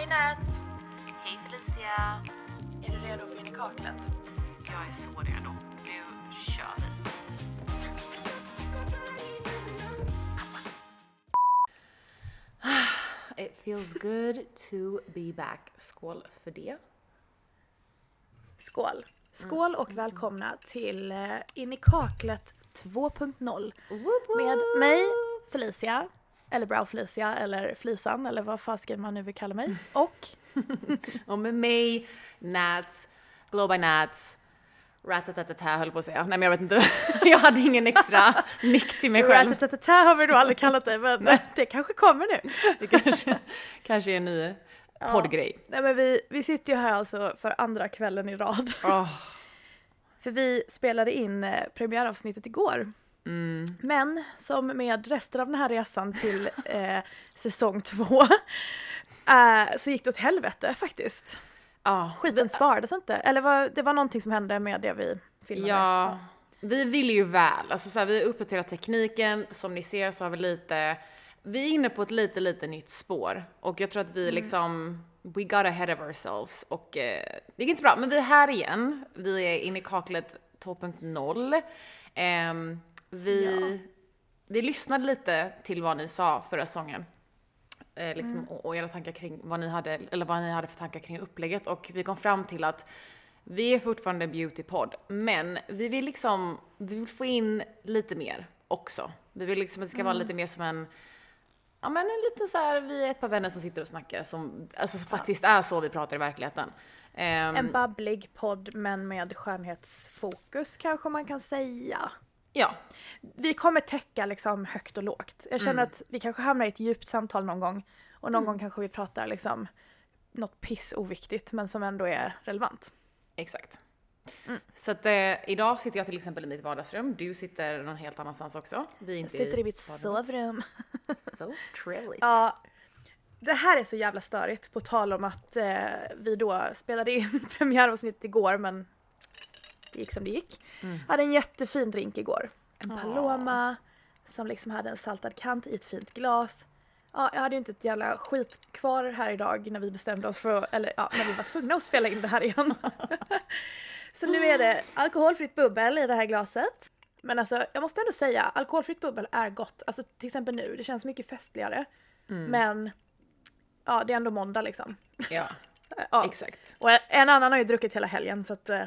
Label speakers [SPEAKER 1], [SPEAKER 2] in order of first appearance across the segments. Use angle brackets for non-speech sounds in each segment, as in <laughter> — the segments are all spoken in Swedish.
[SPEAKER 1] Hej Nats!
[SPEAKER 2] Hej Felicia!
[SPEAKER 1] Är du redo för in i kaklet?
[SPEAKER 2] Jag är så redo. Nu kör vi. <sighs> It feels good to be back. Skål för det.
[SPEAKER 1] Skål! Skål och välkomna till In i kaklet 2.0 med mig Felicia, eller Brow Felicia, eller Flisan, eller vad fasiken man nu vill kalla mig. Och <laughs>
[SPEAKER 2] Och med mig, Nats, Glow by Nats, Ratatatata höll på att säga. Nej men jag vet inte, <laughs> jag hade ingen extra <laughs> nick till mig själv.
[SPEAKER 1] Ratatatata har vi då aldrig kallat det, men det kanske kommer nu.
[SPEAKER 2] Det kanske, kanske är en ny poddgrej.
[SPEAKER 1] Nej men vi, vi sitter ju här alltså för andra kvällen i rad.
[SPEAKER 2] Åh,
[SPEAKER 1] För vi spelade in eh, premiäravsnittet igår.
[SPEAKER 2] Mm.
[SPEAKER 1] Men som med resten av den här resan till <laughs> eh, säsong två eh, så gick det åt helvete faktiskt.
[SPEAKER 2] Ja,
[SPEAKER 1] Skiten sparades inte. Eller var, det var någonting som hände med det vi filmade.
[SPEAKER 2] Ja, vi vill ju väl. Alltså så här, vi har uppdaterat tekniken. Som ni ser så har vi lite, vi är inne på ett lite, lite nytt spår. Och jag tror att vi liksom, we got ahead of ourselves. Och eh, det gick inte bra, men vi är här igen. Vi är inne i kaklet 2.0. Ehm, vi, vi lyssnade lite till vad ni sa förra säsongen. Eh, liksom, och, och era tankar kring vad ni hade, eller vad ni hade för tankar kring upplägget. Och vi kom fram till att vi är fortfarande en beautypodd, men vi vill liksom, vi vill få in lite mer också. Vi vill liksom att det ska vara lite mer som en, ja men en liten så här, vi är ett par vänner som sitter och snackar som, alltså som faktiskt är så vi pratar i verkligheten. Ehm,
[SPEAKER 1] En babblig podd men med skönhetsfokus kanske man kan säga.
[SPEAKER 2] Ja,
[SPEAKER 1] Vi kommer täcka liksom högt och lågt. Jag känner att vi kanske hamnar i ett djupt samtal någon gång och någon gång kanske vi pratar liksom något piss oviktigt men som ändå är relevant.
[SPEAKER 2] exakt. Så att eh, idag sitter jag till exempel i mitt vardagsrum, du sitter någon helt annanstans också. Vi är
[SPEAKER 1] Jag
[SPEAKER 2] inte
[SPEAKER 1] sitter i mitt
[SPEAKER 2] vardagsrummet.
[SPEAKER 1] sovrum. <laughs>
[SPEAKER 2] So trilligt.
[SPEAKER 1] Ja, det här är så jävla störigt på tal om att eh, vi då spelade in <laughs> premiäravsnittet igår men det gick som det gick.
[SPEAKER 2] Mm.
[SPEAKER 1] Jag hade en jättefin drink igår. En Paloma som liksom hade en saltad kant i ett fint glas. Ja, jag hade ju inte ett jävla skit kvar här idag när vi bestämde oss för att, eller ja, när vi var tvungna att spela in det här igen. <laughs> så nu är det alkoholfritt bubbel i det här glaset. Men alltså jag måste ändå säga, alkoholfritt bubbel är gott. Alltså till exempel nu, det känns mycket festligare. Men ja, det är ändå måndag liksom.
[SPEAKER 2] Ja, <laughs>
[SPEAKER 1] Ja.
[SPEAKER 2] exakt.
[SPEAKER 1] Och en annan har ju druckit hela helgen så att eh,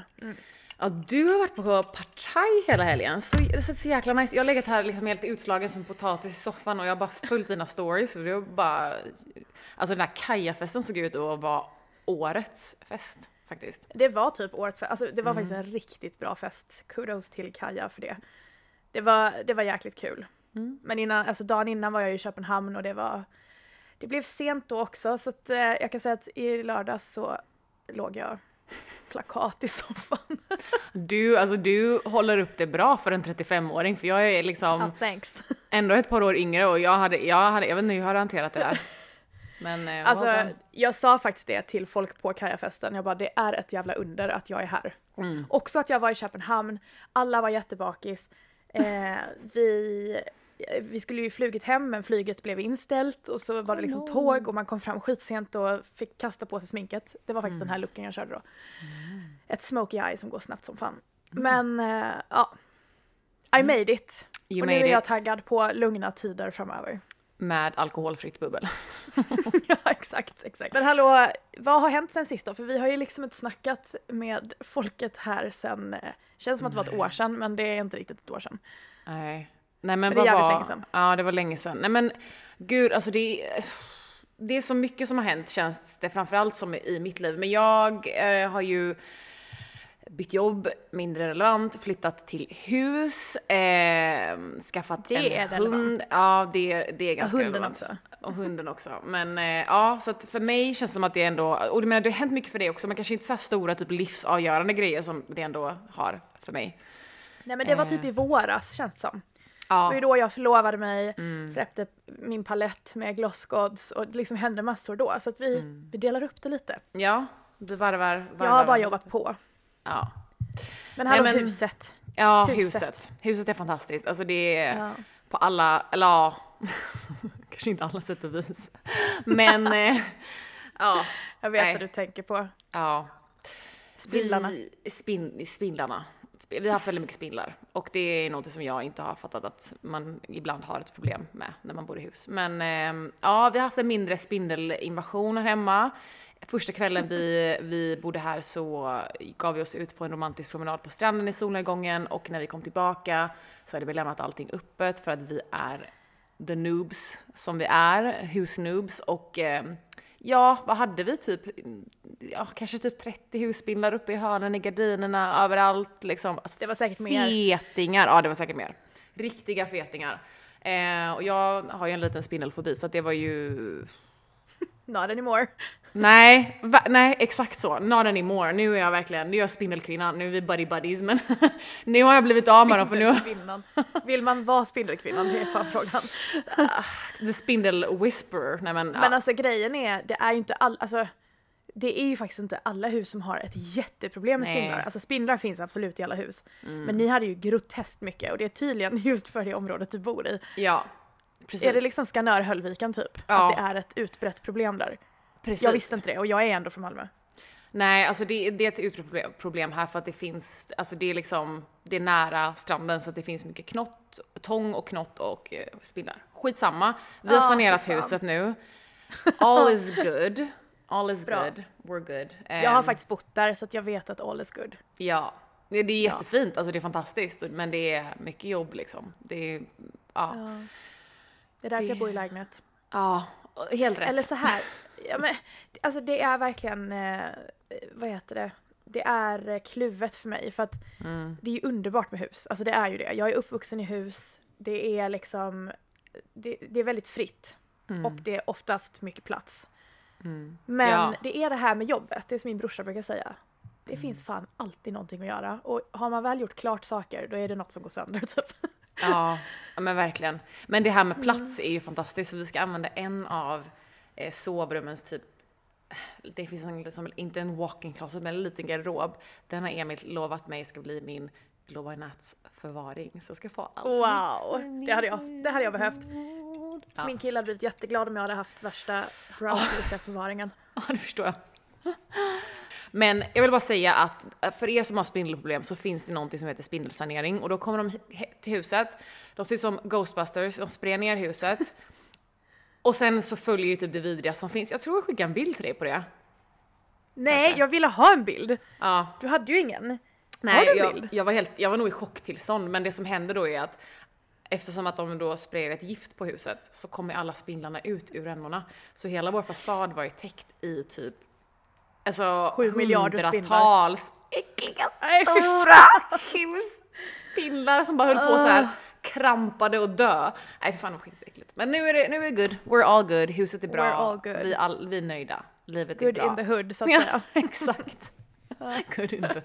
[SPEAKER 2] Ja, du har varit på partaj hela helgen. Så, det ser så jäkla nice Jag har legat här liksom helt utslagen som potatis i soffan och jag har bara följt dina stories. Och det var bara... Alltså den där Kaja-festen såg ut att vara årets fest faktiskt.
[SPEAKER 1] det var typ årets fest. Alltså det var
[SPEAKER 2] Mm.
[SPEAKER 1] faktiskt en riktigt bra fest. Kudos till Kaja för det. Det var, det var jäkligt kul.
[SPEAKER 2] Mm.
[SPEAKER 1] Men innan, alltså dagen innan var jag i Köpenhamn och det var det blev sent då också så att eh, jag kan säga att i lördags så låg jag plakat i soffan.
[SPEAKER 2] Du, alltså du håller upp det bra för en 35-åring för jag är liksom
[SPEAKER 1] Ja, thanks.
[SPEAKER 2] ändå ett par år yngre och jag hade, jag hade, jag vet inte hur jag hade hanterat det där. Men eh,
[SPEAKER 1] Alltså, jag sa faktiskt det till folk på Kajafesten. Jag bara, det är ett jävla under att jag är här.
[SPEAKER 2] Mm.
[SPEAKER 1] Också att jag var i Köpenhamn, alla var jättebakis. Eh, vi, vi skulle ju flugit hem men flyget blev inställt och så var det liksom tåg och man kom fram skitsent och fick kasta på sig sminket. Det var faktiskt den här looken jag körde då. Ett smoky eye som går snabbt som fan. Men eh, ja, I made it.
[SPEAKER 2] You
[SPEAKER 1] och nu är jag
[SPEAKER 2] it.
[SPEAKER 1] taggad på lugna tider framöver.
[SPEAKER 2] Med alkoholfritt bubbel. <laughs>
[SPEAKER 1] ja, exakt, exakt. Men hallå, vad har hänt sen sist då? För vi har ju liksom inte snackat med folket här sen, eh, känns som att det var ett år sedan, men det är inte riktigt ett år sedan.
[SPEAKER 2] Nej. Nej men,
[SPEAKER 1] Men det är
[SPEAKER 2] vad
[SPEAKER 1] jävligt
[SPEAKER 2] var...
[SPEAKER 1] länge sedan.
[SPEAKER 2] Ja det var länge sedan. Nej men gud alltså det är... Det är så mycket som har hänt känns det framförallt som i mitt liv. Men jag eh, har ju bytt jobb, mindre relevant, flyttat till hus, eh, skaffat
[SPEAKER 1] Det
[SPEAKER 2] en
[SPEAKER 1] är relevant.
[SPEAKER 2] hund. Ja det, det är ganska
[SPEAKER 1] hunden
[SPEAKER 2] relevant.
[SPEAKER 1] också.
[SPEAKER 2] Och hunden också. Men eh, ja, så att för mig känns det som att det ändå, och du menar det har hänt mycket för dig också, men kanske inte så stora typ livsavgörande grejer som det ändå har för mig.
[SPEAKER 1] Nej men det var typ
[SPEAKER 2] Eh.
[SPEAKER 1] i våras känns det som. Det
[SPEAKER 2] Ja,
[SPEAKER 1] var ju då jag förlovade mig,
[SPEAKER 2] Mm.
[SPEAKER 1] släppte min palett med glossgods och det liksom hände massor då. Så att vi,
[SPEAKER 2] Mm.
[SPEAKER 1] vi delar upp det lite.
[SPEAKER 2] ja, du varvar, varvar.
[SPEAKER 1] Jag har bara jobbat på.
[SPEAKER 2] Ja.
[SPEAKER 1] Men hallå
[SPEAKER 2] Nej, men-
[SPEAKER 1] huset.
[SPEAKER 2] Ja,
[SPEAKER 1] Huset.
[SPEAKER 2] huset. huset. är fantastiskt. Alltså det är
[SPEAKER 1] Ja.
[SPEAKER 2] på alla, eller ja, <laughs> kanske inte alla sätt och vis. Men, <laughs> eh, Ja.
[SPEAKER 1] Jag vet
[SPEAKER 2] Nej.
[SPEAKER 1] vad du tänker på.
[SPEAKER 2] Ja.
[SPEAKER 1] Spindlarna.
[SPEAKER 2] Vi, spin, spindlarna. Vi har haft väldigt mycket spindlar och det är något som jag inte har fattat att man ibland har ett problem med när man bor i hus. Men eh, ja, vi har haft en mindre spindelinvasion här hemma. Första kvällen vi, vi bodde här så gav vi oss ut på en romantisk promenad på stranden i solnedgången och när vi kom tillbaka så hade vi lämnat allting öppet för att vi är the noobs som vi är, husnoobs och eh, ja, vad hade vi typ? Ja, kanske typ 30 husspindlar uppe i hörnen, i gardinerna, överallt liksom. Alltså,
[SPEAKER 1] Det var säkert mer.
[SPEAKER 2] Fetingar, ja det var säkert mer. Riktiga fetingar. Eh, och jag har ju en liten spindelfobi så det var ju
[SPEAKER 1] Not anymore. <laughs>
[SPEAKER 2] Nej, va, nej exakt så. Not anymore. Nu är jag verkligen, nu är jag spindelkvinna, nu är vi buddy buddies men <laughs> nu har jag blivit av med dem för nu
[SPEAKER 1] Spindelkvinnan. Vill man vara spindelkvinnan? Det är fan frågan. <laughs>
[SPEAKER 2] the spindle whisperer. Nej men,
[SPEAKER 1] Men alltså grejen är, det är ju inte all, alltså det är ju faktiskt inte alla hus som har ett jätteproblem med
[SPEAKER 2] Nej. Mm.
[SPEAKER 1] spindlar. Alltså spindlar finns absolut i alla hus. Men ni hade ju groteskt mycket och det är tydligen just för det området du bor i.
[SPEAKER 2] ja. Precis.
[SPEAKER 1] Är det liksom Skanör-Höllviken typ?
[SPEAKER 2] Ja.
[SPEAKER 1] Att det är ett utbrett problem där?
[SPEAKER 2] Precis.
[SPEAKER 1] Jag visste inte det och jag är ändå från Malmö.
[SPEAKER 2] Nej, alltså det, det är ett utbrett problem- här för att det finns, alltså det är liksom, det är nära stranden så att det finns mycket knott, tång och knott och eh, spindlar. Skitsamma, vi har
[SPEAKER 1] Ja,
[SPEAKER 2] sanerat huset nu. All is good. All is
[SPEAKER 1] Bra.
[SPEAKER 2] good. We're good.
[SPEAKER 1] Jag har
[SPEAKER 2] Ehm,
[SPEAKER 1] faktiskt bott där så att jag vet att all is good.
[SPEAKER 2] Ja, det är
[SPEAKER 1] Ja.
[SPEAKER 2] jättefint, alltså det är fantastiskt, men det är mycket jobb liksom. Det är, ja,
[SPEAKER 1] Ja. Det är därför jag
[SPEAKER 2] Det-
[SPEAKER 1] bor i lägenhet.
[SPEAKER 2] ja, helt rätt.
[SPEAKER 1] Eller så här, ja, men, alltså det är verkligen, eh, vad heter det, det är kluvet för mig för att
[SPEAKER 2] Mm.
[SPEAKER 1] det är ju underbart med hus, alltså det är ju det. Jag är uppvuxen i hus, det är liksom, det, det är väldigt fritt
[SPEAKER 2] Mm.
[SPEAKER 1] och det är oftast mycket plats.
[SPEAKER 2] Mm.
[SPEAKER 1] Men
[SPEAKER 2] Ja.
[SPEAKER 1] det är det här med jobbet, det är som min brorsa brukar säga. Det finns
[SPEAKER 2] Mm.
[SPEAKER 1] fan alltid någonting att göra och har man väl gjort klart saker då är det något som går sönder <laughs> typ. <laughs>
[SPEAKER 2] Ja, men verkligen. Men det här med plats är ju fantastiskt, så vi ska använda en av eh, sovrummens typ det finns en, liksom, inte en walk-in closet, men en liten garderob. Den har Emil lovat mig ska bli min Global Nats förvaring. Så jag ska få allt
[SPEAKER 1] Wow, det hade jag, det hade jag behövt.
[SPEAKER 2] Ja.
[SPEAKER 1] Min kille hade blivit jätteglad om jag hade haft värsta brownies-förvaringen. <laughs>
[SPEAKER 2] Ja, det förstår jag. Men jag vill bara säga att för er som har spindelproblem så finns det någonting som heter spindelsanering och då kommer de till huset, de ser ut som Ghostbusters, de sprer ner huset <laughs> och sen så följer ju typ det vidriga som finns. Jag tror jag skickar en bild till dig på det.
[SPEAKER 1] Nej,
[SPEAKER 2] Kanske.
[SPEAKER 1] jag ville ha en bild.
[SPEAKER 2] Ja,
[SPEAKER 1] Du hade ju ingen. har
[SPEAKER 2] nej,
[SPEAKER 1] du en
[SPEAKER 2] jag,
[SPEAKER 1] bild?
[SPEAKER 2] jag, var helt, jag var nog i chocktillstånd men det som händer då är att Eftersom att de då sprider ett gift på huset så kommer alla spindlarna ut ur rännorna. Så hela vår fasad var ju täckt i typ alltså
[SPEAKER 1] Sju miljarder
[SPEAKER 2] hundratals äckliga
[SPEAKER 1] fy
[SPEAKER 2] stora husspindlar som bara höll på så här krampade och dö. Nej för fan det var skitäckligt. Men nu är det, nu är det good, we're all good, huset är bra,
[SPEAKER 1] We're all good.
[SPEAKER 2] Vi, all, vi är nöjda, livet
[SPEAKER 1] Good
[SPEAKER 2] är bra.
[SPEAKER 1] in the hood så att
[SPEAKER 2] Ja,
[SPEAKER 1] säga. <laughs>
[SPEAKER 2] exakt. <laughs> good in the hood.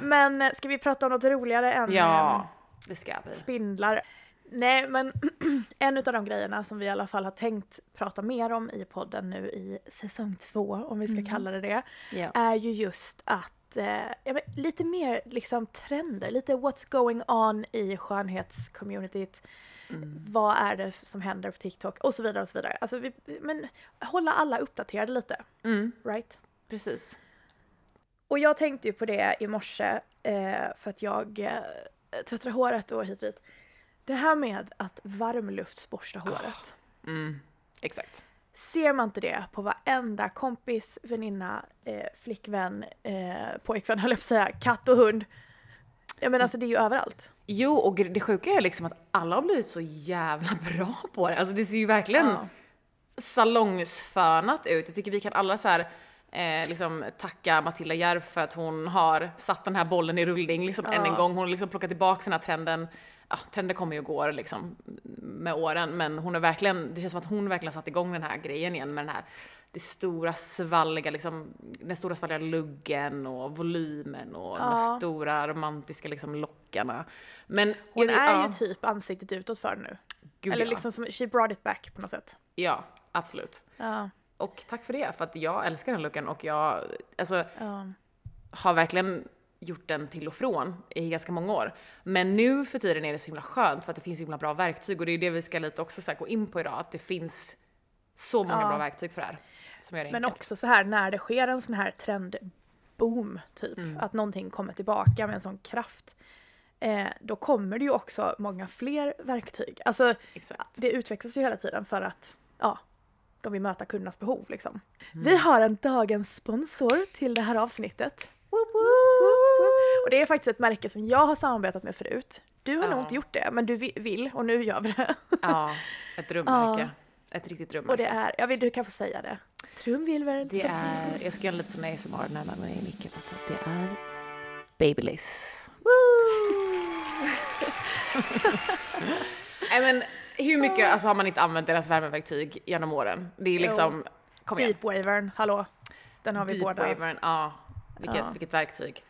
[SPEAKER 1] Men eh, ska vi prata om något roligare än
[SPEAKER 2] Ja, det ska
[SPEAKER 1] eh,
[SPEAKER 2] vi.
[SPEAKER 1] spindlar? Nej, men <clears throat> en av de grejerna som vi i alla fall har tänkt prata mer om i podden nu i säsong två, om vi ska kalla det det,
[SPEAKER 2] Ja.
[SPEAKER 1] är ju just att eh, lite mer liksom trender, lite what's going on i skönhetscommunityt.
[SPEAKER 2] Mm.
[SPEAKER 1] Vad är det som händer på TikTok och så vidare och så vidare. Alltså vi, men hålla alla uppdaterade lite,
[SPEAKER 2] Mm,
[SPEAKER 1] right?
[SPEAKER 2] precis.
[SPEAKER 1] Och jag tänkte ju på det i morse eh, för att jag eh, tvättar håret och hit och dit. Det här med att varmluftsborsta håret.
[SPEAKER 2] Mm, exakt.
[SPEAKER 1] Ser man inte det på varenda kompis, väninna, eh, flickvän, eh, pojkvän <laughs> höll jag på att säga, katt och hund. Ja men alltså det är ju överallt.
[SPEAKER 2] Jo, och det sjuka är liksom att alla har blivit så jävla <laughs> bra på det. Alltså det ser ju verkligen
[SPEAKER 1] Ja.
[SPEAKER 2] salongsfönat ut. Jag tycker vi kan alla så här eh, liksom tacka Matilda Järf för att hon har satt den här bollen i rullning liksom än en
[SPEAKER 1] Ja.
[SPEAKER 2] gång. Hon har liksom plockat tillbaka den här trenden. Ja, trender kommer ju och går liksom med åren, men hon är verkligen, det känns som att hon verkligen satt igång den här grejen igen med den här det stora svalliga, liksom, den stora svalliga luggen och volymen och de
[SPEAKER 1] Ja.
[SPEAKER 2] här stora romantiska liksom lockarna. Men
[SPEAKER 1] Hon är
[SPEAKER 2] ja,
[SPEAKER 1] ju typ ansiktet utåt för nu.
[SPEAKER 2] gud,
[SPEAKER 1] Eller
[SPEAKER 2] ja.
[SPEAKER 1] liksom som, she brought it back på något sätt.
[SPEAKER 2] ja, absolut.
[SPEAKER 1] Ja,
[SPEAKER 2] Och tack för det, för att jag älskar den looken och jag alltså, har verkligen gjort den till och från i ganska många år. Men nu för tiden är det så himla skönt för att det finns så himla bra verktyg och det är det vi ska lite också så gå in på idag, att det finns så många
[SPEAKER 1] Ja.
[SPEAKER 2] bra verktyg för det här. Som gör det
[SPEAKER 1] Men
[SPEAKER 2] enkelt.
[SPEAKER 1] också så här när det sker en sån här trendboom, typ,
[SPEAKER 2] Mm.
[SPEAKER 1] att någonting kommer tillbaka med en sån kraft. Eh, då kommer det ju också många fler verktyg. Alltså
[SPEAKER 2] Exakt.
[SPEAKER 1] det utvecklas ju hela tiden för att ja, de vill möta kundernas behov liksom.
[SPEAKER 2] Mm.
[SPEAKER 1] Vi har en dagens sponsor till det här avsnittet.
[SPEAKER 2] Woop woop.
[SPEAKER 1] Och det är faktiskt ett märke som jag har samarbetat med förut. Du har nog
[SPEAKER 2] Ja.
[SPEAKER 1] inte gjort det, men du vi- vill och nu gör vi det.
[SPEAKER 2] Ja, ett drömmärke. Ett riktigt drömmärke.
[SPEAKER 1] Och det är, jag vill du kan få säga det. Trumvirvel.
[SPEAKER 2] Det är, jag ska göra lite som ASMR närmare mig i micken. Det är Babyliss. Nej men hur mycket alltså, har man inte använt deras värmeverktyg genom åren? Det är liksom, kom igen.
[SPEAKER 1] Deepwavern, hallå. Den har vi båda.
[SPEAKER 2] Deepwavern, ja. Vilket,
[SPEAKER 1] Ja.
[SPEAKER 2] vilket verktyg.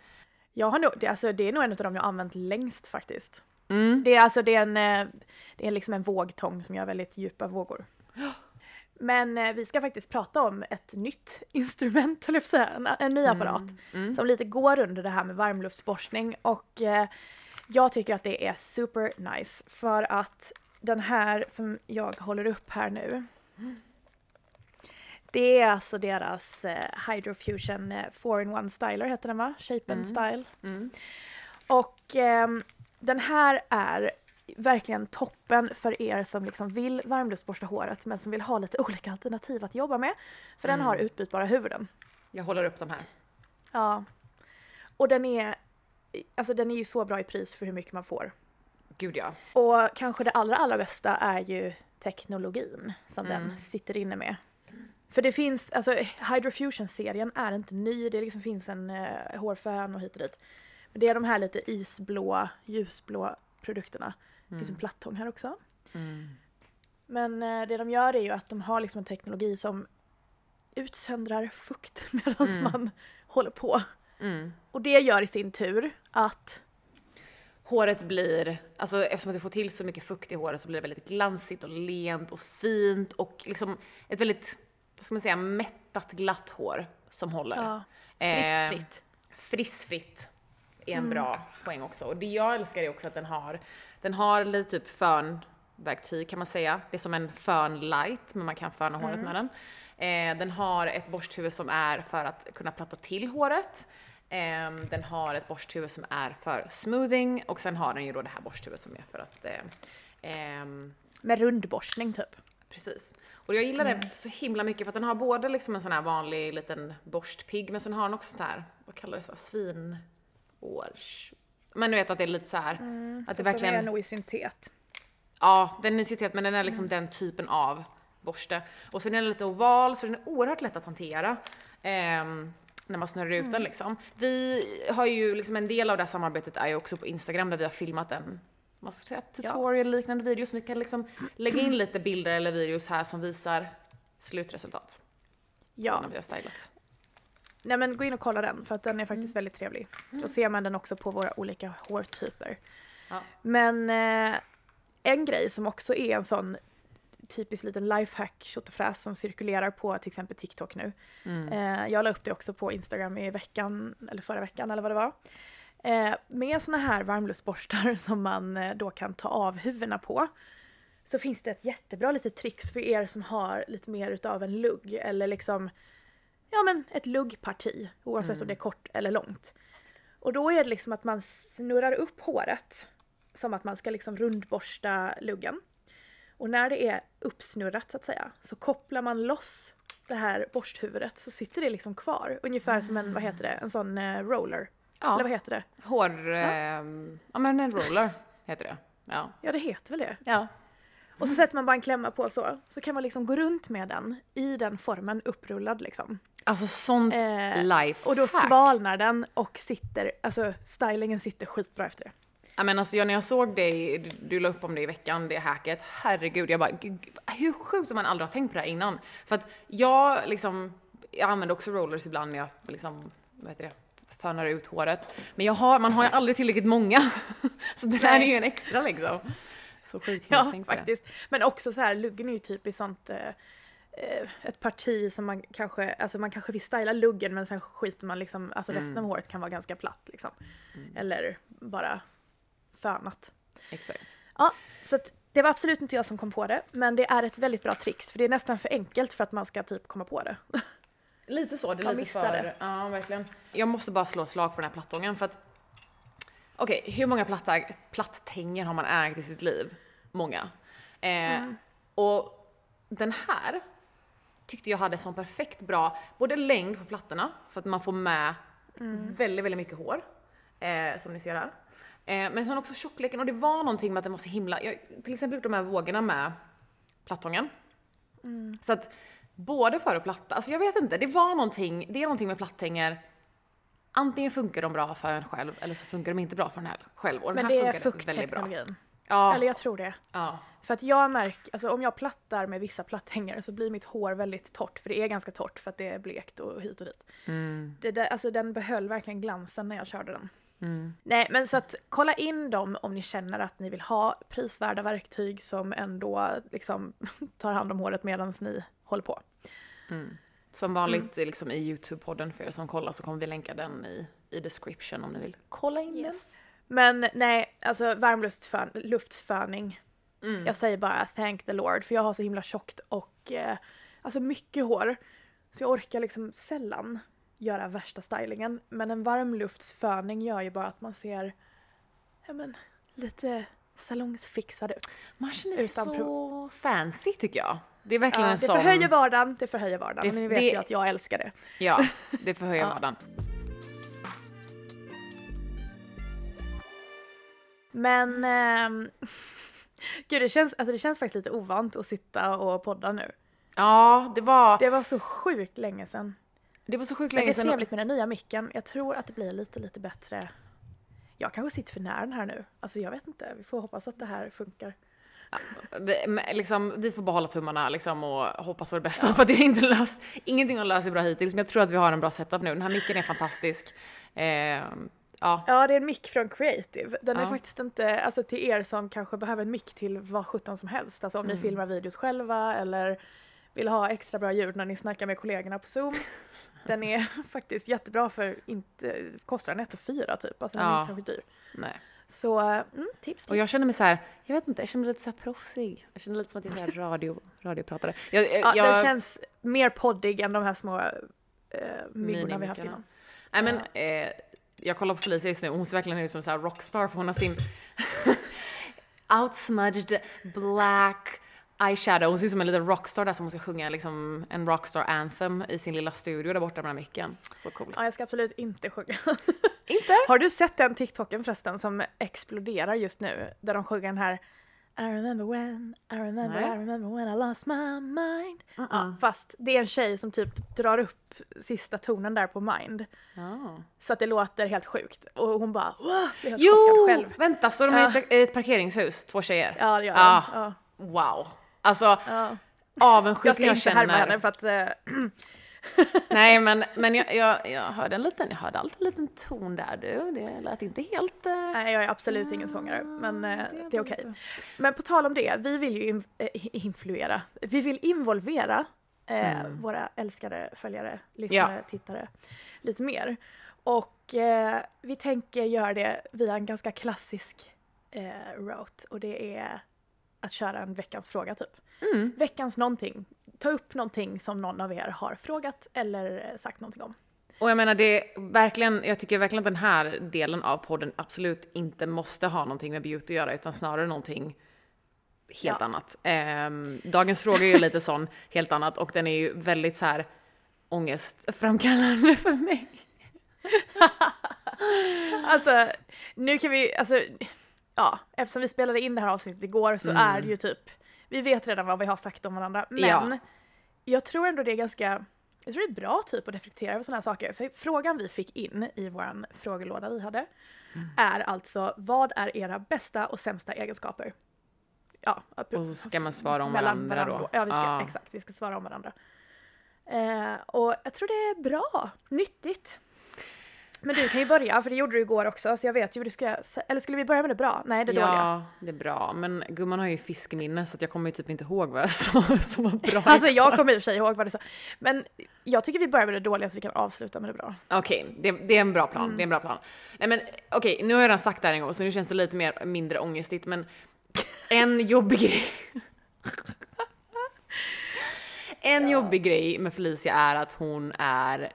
[SPEAKER 1] Jag har nog, det, alltså, det är nog en av dem jag har använt längst faktiskt.
[SPEAKER 2] Mm.
[SPEAKER 1] Det är alltså det är en, eh, det är liksom en vågtång som gör väldigt djupa vågor. <gasps> Men eh, vi ska faktiskt prata om ett nytt <laughs> instrument, höll jag på säga, en, en ny apparat.
[SPEAKER 2] Mm.
[SPEAKER 1] Som lite går under det här med varmluftsborstning och eh, jag tycker att det är super nice för att den här som jag håller upp här nu det är alltså deras eh, Hydrofusion eh, 4-in-1 styler heter den va? Shape and style.
[SPEAKER 2] Mm.
[SPEAKER 1] Och ehm, den här är verkligen toppen för er som liksom vill varmluftsborsta håret men som vill ha lite <laughs> olika alternativ att jobba med. För den har utbytbara huvuden.
[SPEAKER 2] Jag håller upp de här.
[SPEAKER 1] Ja. Och den är, alltså den är ju så bra i pris för hur mycket man får.
[SPEAKER 2] Gud ja.
[SPEAKER 1] Och kanske det allra, allra bästa är ju teknologin som den sitter inne med. För det finns, alltså Hydrofusion-serien är inte ny, det liksom finns en eh, hårfön och hit och dit. Men det är de här lite isblå, ljusblå produkterna. Det finns en plattång här också.
[SPEAKER 2] Mm.
[SPEAKER 1] Men eh, det de gör är ju att de har liksom en teknologi som utsöndrar fukt <laughs> medan man håller på.
[SPEAKER 2] Mm.
[SPEAKER 1] Och det gör i sin tur att
[SPEAKER 2] Håret blir, alltså eftersom att du får till så mycket fukt i håret så blir det väldigt glansigt och lent och fint och liksom ett väldigt, vad ska man säga, mättat glatt hår som håller.
[SPEAKER 1] ja,
[SPEAKER 2] Eh,
[SPEAKER 1] frissfritt.
[SPEAKER 2] Frissfritt är en
[SPEAKER 1] Mm.
[SPEAKER 2] bra poäng också. Och det jag älskar är också att den har, den har lite typ fönverktyg kan man säga. Det är som en fön light, men man kan föna håret med den. Eh, den har ett borsthuvud som är för att kunna platta till håret. Eh, den har ett borsthuvud som är för smoothing och sen har den ju då det här borsthuvudet som är för att eh, ehm,
[SPEAKER 1] Med rundborstning typ.
[SPEAKER 2] Precis. Och jag gillar det så himla mycket för att den har både liksom en sån här vanlig liten borstpigg men sen har den också sån här, vad kallar det så, svinårs... Men du vet att det är lite så här, att det
[SPEAKER 1] Mm, Fast
[SPEAKER 2] verkligen...
[SPEAKER 1] De är nog i syntet.
[SPEAKER 2] Ja, den är syntet men den är liksom den typen av borste. Och sen är den lite oval så den är oerhört lätt att hantera. ehm, när man snurrar ut den liksom. Vi har ju liksom en del av det här samarbetet är ju också på Instagram där vi har filmat en vad ska säga, tutorial liknande video som vi kan liksom lägga in lite bilder eller videos här som visar slutresultat.
[SPEAKER 1] Ja,
[SPEAKER 2] När vi har stylat.
[SPEAKER 1] nej men gå in och kolla den för att den är faktiskt väldigt trevlig. Då ser man den också på våra olika hårtyper.
[SPEAKER 2] Ja.
[SPEAKER 1] Men eh, en grej som också är en sån typisk liten lifehack tjotafräs som cirkulerar på till exempel TikTok nu. Eh, jag la upp det också på Instagram i veckan, eller förra veckan eller vad det var. Eh, med såna här varmluftsborstar <laughs> som man eh, då kan ta av huvudena på så finns det ett jättebra litet tricks för er som har lite mer utav en lugg eller liksom ja men ett luggparti oavsett om det är kort eller långt. Och då är det liksom att man snurrar upp håret som att man ska liksom rundborsta luggen. Och när det är uppsnurrat så att säga så kopplar man loss det här borsthuvudet så sitter det liksom kvar. Ungefär som en, vad heter det, en sån eh, roller.
[SPEAKER 2] Ja.
[SPEAKER 1] Eller vad heter det?
[SPEAKER 2] Hår... ehm, ja men en roller heter det. Ja.
[SPEAKER 1] Ja det heter väl det.
[SPEAKER 2] Ja.
[SPEAKER 1] Och så sätter man bara en klämma på så. Så kan man liksom gå runt med den i den formen upprullad liksom.
[SPEAKER 2] Alltså sånt
[SPEAKER 1] Eh,
[SPEAKER 2] life
[SPEAKER 1] Och då
[SPEAKER 2] hack.
[SPEAKER 1] svalnar den och sitter, alltså stylingen sitter skitbra efter det.
[SPEAKER 2] Ja men alltså jag, när jag såg dig, du, du la upp om det i veckan, det hacket, herregud, jag bara, gud, hur sjukt om man aldrig har tänkt på det här innan? För att jag liksom, jag använder också rollers ibland när jag liksom, vad heter det, fönar ut håret. Men jag har, man har ju aldrig tillräckligt många. <laughs> Så det där är
[SPEAKER 1] Nej.
[SPEAKER 2] ju en extra liksom. Så sjukt
[SPEAKER 1] Ja
[SPEAKER 2] på det.
[SPEAKER 1] faktiskt. Men också så här, luggen är ju typiskt sånt eh, eh, ett parti som man kanske, alltså man kanske vill styla luggen men sen skiter man liksom, alltså
[SPEAKER 2] Mm.
[SPEAKER 1] resten av håret kan vara ganska platt liksom. Eller bara fönat.
[SPEAKER 2] Exakt.
[SPEAKER 1] Ja, så att det var absolut inte jag som kom på det, men det är ett väldigt bra trix för det är nästan för enkelt för att man ska typ komma på det. <laughs>
[SPEAKER 2] Lite så, det är lite för...
[SPEAKER 1] det.
[SPEAKER 2] Ja, verkligen. Jag måste bara slå ett slag för den här plattången för att... Okej, hur många platta, plattänger har man ägt i sitt liv? Många. Eh, Och den här tyckte jag hade sån perfekt bra, både längd på plattorna, för att man får med väldigt, väldigt mycket hår, eh, som ni ser här. Eh, men sen också tjockleken, och det var någonting med att den var så himla, jag till exempel gjort de här vågorna med plattången. Så att både för och platta, alltså jag vet inte, det var någonting, det är någonting med plattänger, antingen funkar de bra för en själv eller så funkar de inte bra för en själv. Och den
[SPEAKER 1] Men
[SPEAKER 2] här
[SPEAKER 1] det är
[SPEAKER 2] funkade väldigt bra.
[SPEAKER 1] fuktteknologin.
[SPEAKER 2] Ja,
[SPEAKER 1] Eller jag tror det.
[SPEAKER 2] ja.
[SPEAKER 1] För att jag märker, alltså om jag plattar med vissa platthängare så blir mitt hår väldigt torrt, för det är ganska torrt för att det är blekt och hit och dit.
[SPEAKER 2] Mm.
[SPEAKER 1] Det där, alltså den behöll verkligen glansen när jag körde den.
[SPEAKER 2] Mm.
[SPEAKER 1] Nej men så att kolla in dem om ni känner att ni vill ha prisvärda verktyg som ändå liksom <laughs> tar hand om håret medan ni håller på.
[SPEAKER 2] Som vanligt liksom i Youtube-podden för er som kollar så kommer vi länka den i, i description om ni vill kolla in den.
[SPEAKER 1] Men nej, alltså varmluftsföning.
[SPEAKER 2] Mm.
[SPEAKER 1] Jag säger bara thank the Lord för jag har så himla tjockt och eh, alltså mycket hår. Så jag orkar liksom sällan göra värsta stylingen. Men en varmluftsföning gör ju bara att man ser ja, men, lite salongsfixad ut.
[SPEAKER 2] Man känner
[SPEAKER 1] Utan
[SPEAKER 2] så fancy tycker jag. Det är verkligen
[SPEAKER 1] Ja,
[SPEAKER 2] en
[SPEAKER 1] det
[SPEAKER 2] sån...
[SPEAKER 1] förhöjer vardagen, det förhöjer vardagen.
[SPEAKER 2] Det-
[SPEAKER 1] ni vet
[SPEAKER 2] det-
[SPEAKER 1] ju att jag älskar det.
[SPEAKER 2] Ja, <laughs> det förhöjer
[SPEAKER 1] Ja.
[SPEAKER 2] vardagen.
[SPEAKER 1] Men ehm, <laughs> gud, det känns, alltså det känns faktiskt lite ovant att sitta och podda nu.
[SPEAKER 2] Ja, det var,
[SPEAKER 1] Det var så sjukt länge sedan.
[SPEAKER 2] Det var så sjukt
[SPEAKER 1] Men det
[SPEAKER 2] länge
[SPEAKER 1] är
[SPEAKER 2] sedan.
[SPEAKER 1] trevligt med den nya micken. Jag tror att det blir lite, lite bättre. Jag kanske sitter för nära den här nu. Alltså jag vet inte. Vi får hoppas att det här funkar.
[SPEAKER 2] Vi, men liksom, vi får bara hålla tummarna liksom, och hoppas på det bästa för att det är inte löst. Ingenting har löst sig bra hittills men jag tror att vi har en bra setup nu. Den här micken är fantastisk. Eh, ja,
[SPEAKER 1] Ja, det är en mick från Creative. Den är
[SPEAKER 2] Ja.
[SPEAKER 1] faktiskt inte, alltså till er som kanske behöver en mick till vad sjutton som helst. Alltså om
[SPEAKER 2] Mm.
[SPEAKER 1] ni filmar videos själva eller vill ha extra bra ljud när ni snackar med kollegorna på Zoom. Den är <laughs> faktiskt jättebra för inte, kostar den 1 4 typ. Alltså den är
[SPEAKER 2] Ja.
[SPEAKER 1] inte särskilt dyr.
[SPEAKER 2] nej.
[SPEAKER 1] Så mm, tips, tips.
[SPEAKER 2] Och jag känner mig så här, jag vet inte, jag känner mig lite så här proffsig. Jag känner lite som att jag är så här radio, <laughs> radiopratare. Jag, jag,
[SPEAKER 1] ja,
[SPEAKER 2] jag,
[SPEAKER 1] Den känns mer poddig än de här små eh, myggorna vi haft innan.
[SPEAKER 2] Nej men, eh, jag kollar på Felicia just nu och hon ser verkligen ut som så rockstar för hon har sin <laughs> outsmudged black eyeshadow. Hon ser ut som en liten rockstar där som hon ska sjunga liksom en rockstar anthem i sin lilla studio där borta med den micken. Så cool.
[SPEAKER 1] Ja, jag ska absolut inte sjunga. <laughs>
[SPEAKER 2] Inte?
[SPEAKER 1] Har du sett den TikToken förresten som exploderar just nu? Där de sjunger den här I remember when, I remember,
[SPEAKER 2] Nej.
[SPEAKER 1] I remember when I lost my mind.
[SPEAKER 2] Uh-uh.
[SPEAKER 1] Ja, fast det är en tjej som typ drar upp sista tonen där på mind.
[SPEAKER 2] Ja.
[SPEAKER 1] Så att det låter helt sjukt. Och hon bara wow, blir helt chockad
[SPEAKER 2] Jo!
[SPEAKER 1] själv.
[SPEAKER 2] Vänta, står de
[SPEAKER 1] Ja.
[SPEAKER 2] i ett, parkeringshus? Två tjejer?
[SPEAKER 1] Ja, det gör de. Ja,
[SPEAKER 2] Wow. Alltså,
[SPEAKER 1] ja. Jag
[SPEAKER 2] avundsjukan
[SPEAKER 1] ska
[SPEAKER 2] jag,
[SPEAKER 1] inte härma
[SPEAKER 2] känner.
[SPEAKER 1] henne för att eh, <clears throat>
[SPEAKER 2] Nej men, men jag, jag, jag hörde en liten, jag hörde alltid en liten ton där du. Det lät inte helt... Eh...
[SPEAKER 1] nej, jag är absolut ingen sångare. Men eh,
[SPEAKER 2] det
[SPEAKER 1] är okej.
[SPEAKER 2] bra.
[SPEAKER 1] Men på tal om det, vi vill ju in, eh, influera. Vi vill involvera
[SPEAKER 2] Mm.
[SPEAKER 1] våra älskade följare, lyssnare, tittare lite mer. Och vi tänker göra det via en ganska klassisk route och det är att köra en veckans fråga typ.
[SPEAKER 2] Mm.
[SPEAKER 1] Veckans någonting. Ta upp någonting som någon av er har frågat eller eh, sagt någonting om.
[SPEAKER 2] Och jag menar det är verkligen, jag tycker verkligen att den här delen av podden absolut inte måste ha någonting med beauty att göra utan snarare någonting helt
[SPEAKER 1] Ja.
[SPEAKER 2] annat. Ehm, dagens fråga är ju lite sån, <laughs> helt annat och den är ju väldigt så här ångestframkallande <laughs> för mig.
[SPEAKER 1] Alltså, nu kan vi, alltså, ja, eftersom vi spelade in det här avsnittet igår så är det ju typ, vi vet redan vad vi har sagt om varandra, men
[SPEAKER 2] Ja.
[SPEAKER 1] jag tror ändå det är ganska, jag tror det är bra typ att reflektera över sådana här saker. För frågan vi fick in i våran frågelåda vi hade är alltså, vad är era bästa och sämsta egenskaper? Ja,
[SPEAKER 2] Och så ska man svara om
[SPEAKER 1] mellan
[SPEAKER 2] varandra då.
[SPEAKER 1] Ja, vi ska,
[SPEAKER 2] Ja.
[SPEAKER 1] exakt, vi ska svara om varandra. Eh, och jag tror det är bra, nyttigt. Men du kan ju börja, för det gjorde du igår också, så jag vet ju vad du ska Eller skulle vi börja med det bra? Nej, det dåliga.
[SPEAKER 2] Ja, det är bra. Men gumman har ju fiskminne så att jag kommer ju typ inte ihåg vad jag sa <laughs> som var bra.
[SPEAKER 1] Alltså jag kommer i och för sig ihåg vad du sa. Men jag tycker vi börjar med det dåliga så vi kan avsluta med det bra.
[SPEAKER 2] Okej, det, det är en bra plan. Det är en bra plan. Nej men okej, nu har jag redan sagt det här en gång så nu känns det lite mer mindre ångestigt men en jobbig grej. <laughs> en jobbig grej med Felicia är att hon är,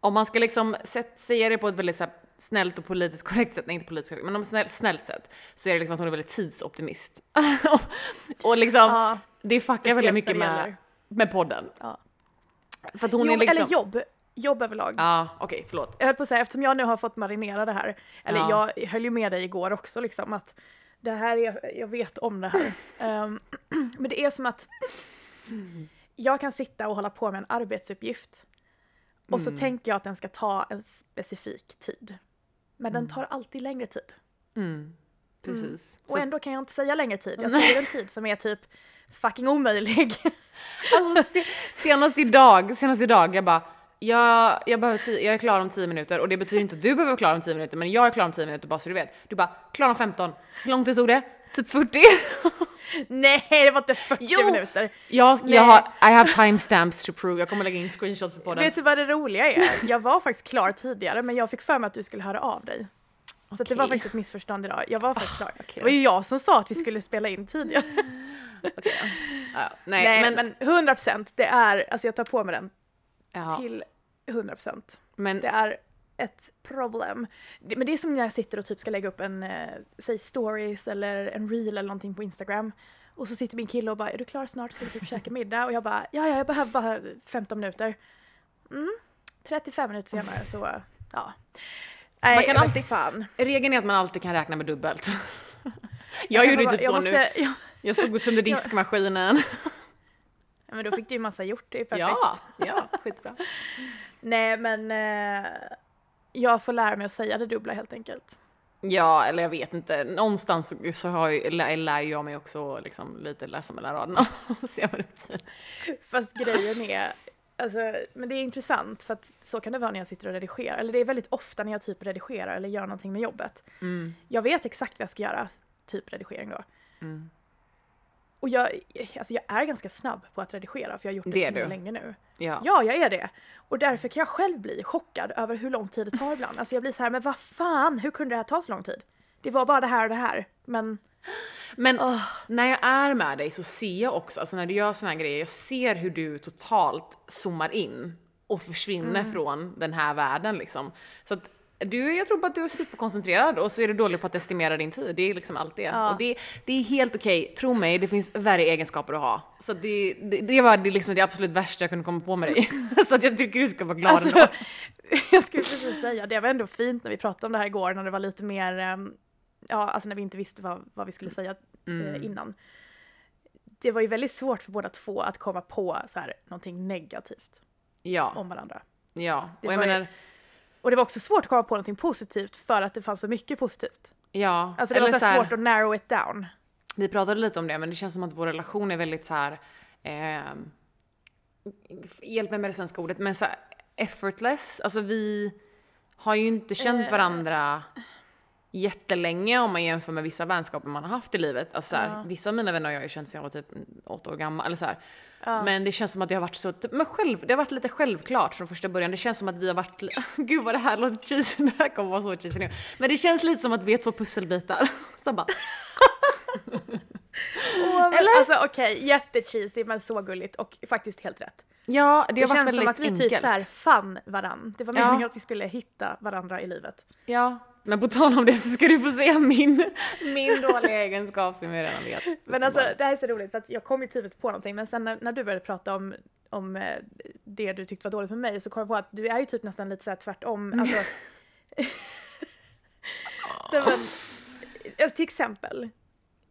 [SPEAKER 2] om man ska liksom säga det på ett väldigt så snällt och politiskt korrekt sätt, nej inte politiskt korrekt, men om snällt, snällt sätt, så är det liksom att hon är väldigt tidsoptimist. <laughs> och liksom,
[SPEAKER 1] Ja,
[SPEAKER 2] det fuckar väldigt mycket med, med podden.
[SPEAKER 1] Ja.
[SPEAKER 2] För att hon
[SPEAKER 1] jobb,
[SPEAKER 2] är liksom...
[SPEAKER 1] Eller jobb. Jobb överlag.
[SPEAKER 2] Ja, okej, förlåt.
[SPEAKER 1] Jag höll på att säga, eftersom jag nu har fått marinera det här, eller
[SPEAKER 2] Ja.
[SPEAKER 1] jag höll ju med dig igår också liksom att det här är, jag vet om det här. <laughs> Ehm, <clears throat> men det är som att jag kan sitta och hålla på med en arbetsuppgift och så tänker jag att den ska ta en specifik tid. Men den tar alltid längre tid.
[SPEAKER 2] Mm, precis. Så-
[SPEAKER 1] Och ändå kan jag inte säga längre tid. Jag <laughs> säger en tid som är typ fucking omöjlig. <laughs>
[SPEAKER 2] Alltså, se, senast idag, senast idag, jag bara, jag, jag, behöver tio, jag är klar om 10 minuter och det betyder inte att du behöver vara klar om 10 minuter, men jag är klar om 10 minuter bara så du vet. Du bara, klar om 15. Hur lång tid tog det? Typ 40? <laughs>
[SPEAKER 1] Nej, det var inte 40
[SPEAKER 2] Jo!
[SPEAKER 1] minuter.
[SPEAKER 2] jag, jag har, I have timestamps to prove, jag kommer lägga in screenshots på podden.
[SPEAKER 1] Vet du vad det roliga är? Jag var faktiskt klar tidigare men jag fick för mig att du skulle höra av dig. Så att det var faktiskt ett missförstånd idag. Jag var faktiskt klar.
[SPEAKER 2] okej
[SPEAKER 1] Det var ju jag som sa att vi skulle spela in tidigare. <laughs>
[SPEAKER 2] Ja. Ja, nej,
[SPEAKER 1] Nej,
[SPEAKER 2] men,
[SPEAKER 1] men, 100% det är, alltså jag tar på mig den
[SPEAKER 2] ja,
[SPEAKER 1] till 100%.
[SPEAKER 2] men
[SPEAKER 1] Det är ett problem. Men det är som när jag sitter och typ ska lägga upp en, eh, säg stories eller en reel eller någonting på Instagram. Och så sitter min kille och bara, är du klar snart? Ska vi typ käka middag? Och jag bara, ja, ja, jag behöver bara 15 minuter. Mm, 35 minuter senare så, ja. Nej,
[SPEAKER 2] Man kan alltid-
[SPEAKER 1] fan.
[SPEAKER 2] regeln är att man alltid kan räkna med dubbelt. <laughs> Jag gjorde
[SPEAKER 1] bara,
[SPEAKER 2] typ
[SPEAKER 1] jag
[SPEAKER 2] så
[SPEAKER 1] måste,
[SPEAKER 2] nu.
[SPEAKER 1] Ja,
[SPEAKER 2] Jag stod och tömde <laughs> diskmaskinen.
[SPEAKER 1] men då fick du ju massa gjort, det är perfekt.
[SPEAKER 2] Ja, ja, skitbra. <laughs>
[SPEAKER 1] Nej, men eh, jag får lära mig att säga det dubbla helt enkelt.
[SPEAKER 2] Ja, eller jag vet inte. Någonstans så- har jag, lär, lär jag mig också liksom lite läsa mellan raderna <laughs> och se vad det betyder.
[SPEAKER 1] Fast grejen är, alltså, men det är intressant för att så kan det vara när jag sitter och redigerar. Eller det är väldigt ofta när jag typ redigerar eller gör någonting med jobbet.
[SPEAKER 2] Mm,
[SPEAKER 1] Jag vet exakt vad jag ska göra, typ redigering då.
[SPEAKER 2] mm.
[SPEAKER 1] Och jag, alltså jag är ganska snabb på att redigera för jag har gjort det,
[SPEAKER 2] Det
[SPEAKER 1] så himla länge nu.
[SPEAKER 2] Ja.
[SPEAKER 1] Ja, jag är det. Och därför kan jag själv bli chockad över hur lång tid det tar ibland. Alltså jag blir så här, men vad fan, hur kunde det här ta så lång tid? Det var bara det här och det här, men
[SPEAKER 2] Men
[SPEAKER 1] åh,
[SPEAKER 2] när jag är med dig så ser jag också, alltså när du gör såna här grejer, jag ser hur du totalt zoomar in och försvinner
[SPEAKER 1] Mm.
[SPEAKER 2] från den här världen liksom. Så att du, jag tror bara att du är superkoncentrerad och så är du dålig på att estimera din tid. Det är liksom allt det.
[SPEAKER 1] Ja.
[SPEAKER 2] Och det, det är helt okej, tro mig, det finns värre egenskaper att ha. Så det, det, det var det, liksom det absolut värsta jag kunde komma på med dig. <laughs> så att jag tycker du ska vara glad ändå.
[SPEAKER 1] Alltså, <laughs> jag skulle precis säga, det var ändå fint när vi pratade om det här igår när det var lite mer, ehm, ja alltså när vi inte visste vad, vad vi skulle säga
[SPEAKER 2] Mm.
[SPEAKER 1] eh, innan. Det var ju väldigt svårt för båda två att komma på så här, någonting negativt
[SPEAKER 2] Ja,
[SPEAKER 1] om varandra.
[SPEAKER 2] ja.
[SPEAKER 1] Det
[SPEAKER 2] Och jag
[SPEAKER 1] var ju-
[SPEAKER 2] menar,
[SPEAKER 1] Och det var också svårt att komma på någonting positivt för att det fanns så mycket positivt.
[SPEAKER 2] ja.
[SPEAKER 1] Alltså det
[SPEAKER 2] eller
[SPEAKER 1] var så
[SPEAKER 2] så
[SPEAKER 1] här svårt att narrow it down.
[SPEAKER 2] Vi pratade lite om det, men det känns som att vår relation är väldigt så här. ehm, hjälp mig med det svenska ordet, men så effortless. Alltså vi har ju inte känt
[SPEAKER 1] Eh.
[SPEAKER 2] Varandra jättelänge om man jämför med vissa vänskaper man har haft i livet. Alltså så här,
[SPEAKER 1] Ja.
[SPEAKER 2] Vissa av mina vänner har jag ju känt sedan jag var typ åtta år gammal. Eller så här.
[SPEAKER 1] Ja.
[SPEAKER 2] Men det känns som att det har varit så, typ, men själv, det har varit lite självklart från första början. Det känns som att vi har varit, <laughs> gud vad det här låter cheesy, <laughs> det här kommer vara så cheesy nu. Men det känns lite som att vi är två pusselbitar. <laughs> Så bara,
[SPEAKER 1] Åh, men,
[SPEAKER 2] Eller?
[SPEAKER 1] Alltså okej, jättecheesy men så gulligt och faktiskt helt rätt.
[SPEAKER 2] ja, det,
[SPEAKER 1] Det,
[SPEAKER 2] har varit
[SPEAKER 1] känns
[SPEAKER 2] väldigt
[SPEAKER 1] som att vi
[SPEAKER 2] enkelt.
[SPEAKER 1] typ så här fann varann. Det var
[SPEAKER 2] Ja.
[SPEAKER 1] meningen att vi skulle hitta varandra i livet.
[SPEAKER 2] Ja, men på tal om det så ska du få se min, min <laughs> dåliga egenskap som jag redan vet.
[SPEAKER 1] Men alltså det här är så roligt för att jag kom ju typ på någonting men sen när, när du började prata om, om eh, det du tyckte var dåligt med mig så kom jag på att du är ju typ nästan lite så här tvärtom. <laughs> Alltså, <laughs> Nej, men, eh, till exempel,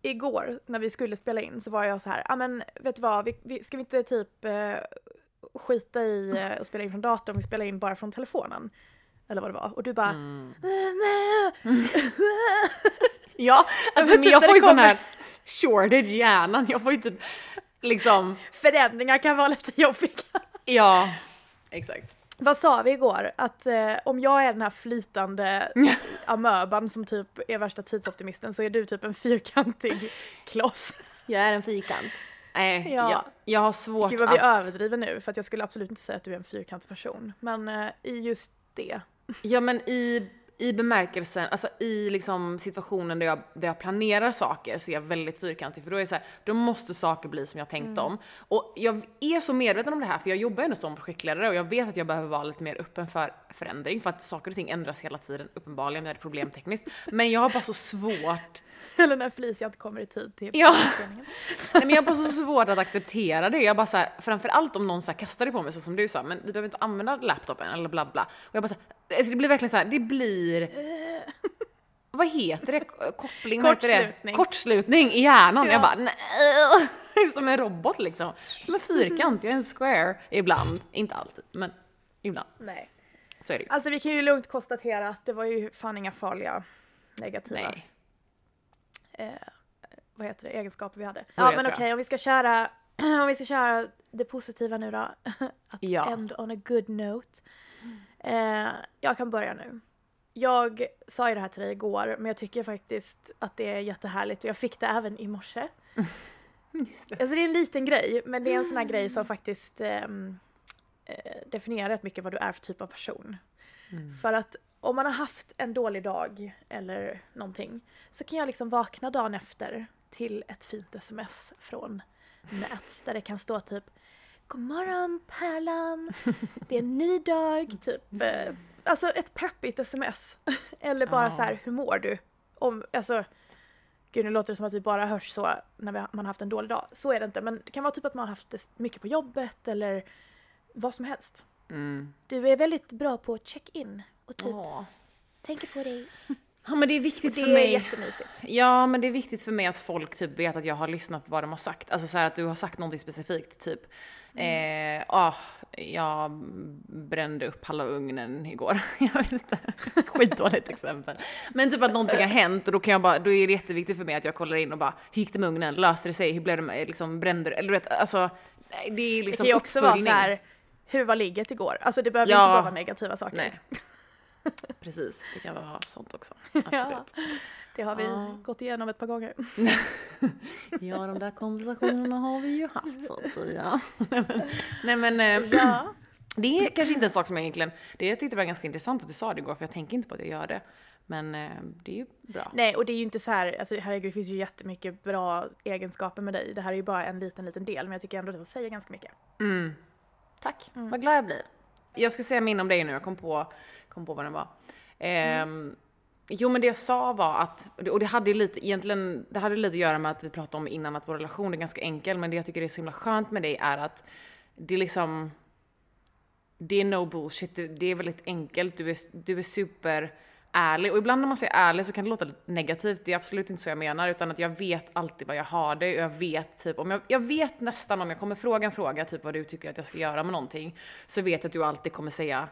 [SPEAKER 1] igår när vi skulle spela in så var jag så här, ja men vet du vad, vi, vi, ska vi inte typ eh, skita i eh, att spela in från datorn, vi spelar in bara från telefonen? Eller vad det var. Och du bara,
[SPEAKER 2] Mm. <laughs> Ja, alltså
[SPEAKER 1] men
[SPEAKER 2] men jag får ju sån här shortage i hjärnan. Jag får ju typ liksom,
[SPEAKER 1] förändringar kan vara lite jobbiga.
[SPEAKER 2] ja, exakt.
[SPEAKER 1] Vad sa vi igår? Att eh, om jag är den här flytande <laughs> amöban som typ är värsta tidsoptimisten så är du typ en fyrkantig kloss.
[SPEAKER 2] Jag är en fyrkant. Nej,
[SPEAKER 1] Ja.
[SPEAKER 2] jag, jag har svårt
[SPEAKER 1] Gud vad vi
[SPEAKER 2] att...
[SPEAKER 1] överdriver nu för att jag skulle absolut inte säga att du är en fyrkantig person. Men eh, i just det.
[SPEAKER 2] Ja men i, i bemärkelsen, alltså i liksom situationen där jag, där jag planerar saker så är jag väldigt fyrkantig för då är det så här, då måste saker bli som jag tänkt
[SPEAKER 1] Mm.
[SPEAKER 2] dem. Och jag är så medveten om det här för jag jobbar ändå som projektledare och jag vet att jag behöver vara lite mer öppen för förändring för att saker och ting ändras hela tiden uppenbarligen, det är problem tekniskt. Men jag har bara så svårt <laughs>
[SPEAKER 1] Eller när Felicia inte kommer i tid till
[SPEAKER 2] Ja. <laughs> Nej men jag har bara så svårt att acceptera det. Jag bara så här, framförallt om någon så här kastar det på mig så som du sa, men vi behöver inte använda laptopen eller bla bla. Och jag bara så här, alltså det blir verkligen så här, det blir... Vad heter det? Koppling? Vad heter det?
[SPEAKER 1] Kortslutning.
[SPEAKER 2] Kortslutning i hjärnan.
[SPEAKER 1] Ja.
[SPEAKER 2] Jag bara nej. <laughs> Som en robot liksom. Som en fyrkant, jag är en square ibland. Inte alltid, men ibland.
[SPEAKER 1] Nej.
[SPEAKER 2] Så är det ju.
[SPEAKER 1] Alltså vi kan ju lugnt konstatera att det var ju fan inga farliga negativa
[SPEAKER 2] Nej.
[SPEAKER 1] eh, vad heter det, egenskaper vi hade. Ja men okej
[SPEAKER 2] jag.
[SPEAKER 1] om vi ska köra <clears throat> om vi ska köra det positiva nu då. <laughs> Att
[SPEAKER 2] Ja.
[SPEAKER 1] end on a good note. Eh, jag kan börja nu. Jag sa ju det här till dig igår men jag tycker faktiskt att det är jättehärligt och jag fick det även i morse. <laughs>
[SPEAKER 2] Just det.
[SPEAKER 1] Alltså det är en liten grej men det är en sån här grej som faktiskt ehm, eh, definierar rätt mycket vad du är för typ av person.
[SPEAKER 2] Mm.
[SPEAKER 1] För att om man har haft en dålig dag eller någonting så kan jag liksom vakna dagen efter till ett fint sms från Nats där det kan stå typ God morgon Pärlan, det är en ny dag, typ. eh, Alltså ett peppigt sms. <laughs> Eller bara
[SPEAKER 2] Ja.
[SPEAKER 1] så här, hur mår du? Om, alltså, gud nu låter det som att vi bara hörs så när vi, man har haft en dålig dag. Så är det inte, men det kan vara typ att man har haft det mycket på jobbet eller vad som helst.
[SPEAKER 2] Mm.
[SPEAKER 1] Du är väldigt bra på check-in och typ
[SPEAKER 2] Åh.
[SPEAKER 1] tänker på dig. <laughs>
[SPEAKER 2] Ja men det är viktigt
[SPEAKER 1] Det
[SPEAKER 2] för
[SPEAKER 1] är
[SPEAKER 2] mig.
[SPEAKER 1] jättemysigt.
[SPEAKER 2] Ja, men det är viktigt för mig att folk typ vet att jag har lyssnat på vad de har sagt. Alltså så här att du har sagt någonting specifikt, typ. Eh, ah, jag brände upp halva ugnen igår. <laughs> jag vet inte. Skitdåligt exempel. Men typ att någonting har hänt och då kan jag bara, då är det jätteviktigt för mig att jag kollar in och bara, hur gick det med ugnen? Löste det sig? Hur blev det med, liksom brände det? Eller du vet, alltså. Det är
[SPEAKER 1] Det
[SPEAKER 2] liksom
[SPEAKER 1] kan ju också vara så
[SPEAKER 2] uppföljning.
[SPEAKER 1] här, hur var ligget igår? Alltså det behöver
[SPEAKER 2] Ja.
[SPEAKER 1] inte bara vara negativa saker.
[SPEAKER 2] Nej. <laughs> Precis, det kan vara sånt också. <laughs> Absolut.
[SPEAKER 1] Det har vi
[SPEAKER 2] Ja.
[SPEAKER 1] gått igenom ett par gånger. <laughs>
[SPEAKER 2] Ja, de där konversationerna har vi ju haft så att säga. Nej men, eh,
[SPEAKER 1] Ja. <clears throat>
[SPEAKER 2] det är kanske inte en sak som jag egentligen, det jag tyckte var ganska intressant att du sa det igår för jag tänker inte på att jag gör det. Men eh, det är ju bra.
[SPEAKER 1] Nej, och det är ju inte så här, alltså herregud det finns ju jättemycket bra egenskaper med dig. Det här är ju bara en liten, liten del, men jag tycker ändå att det säger ganska mycket.
[SPEAKER 2] Mm. Tack, vad glad jag blir. Jag ska säga min om dig nu, jag kom på, kom på vad den var. Ehm, Jo men det jag sa var att, och det hade ju lite, egentligen, det hade lite att göra med att vi pratade om innan att vår relation är ganska enkel, men det jag tycker är så himla skönt med dig är att det är liksom, det är no bullshit, det, det är väldigt enkelt, du är, du är super ärlig. Och ibland när man säger ärlig så kan det låta lite negativt, det är absolut inte så jag menar, utan att jag vet alltid vad jag har dig och jag vet typ, om jag, jag vet nästan om jag kommer fråga en fråga, typ vad du tycker att jag ska göra med någonting, så vet jag att du alltid kommer säga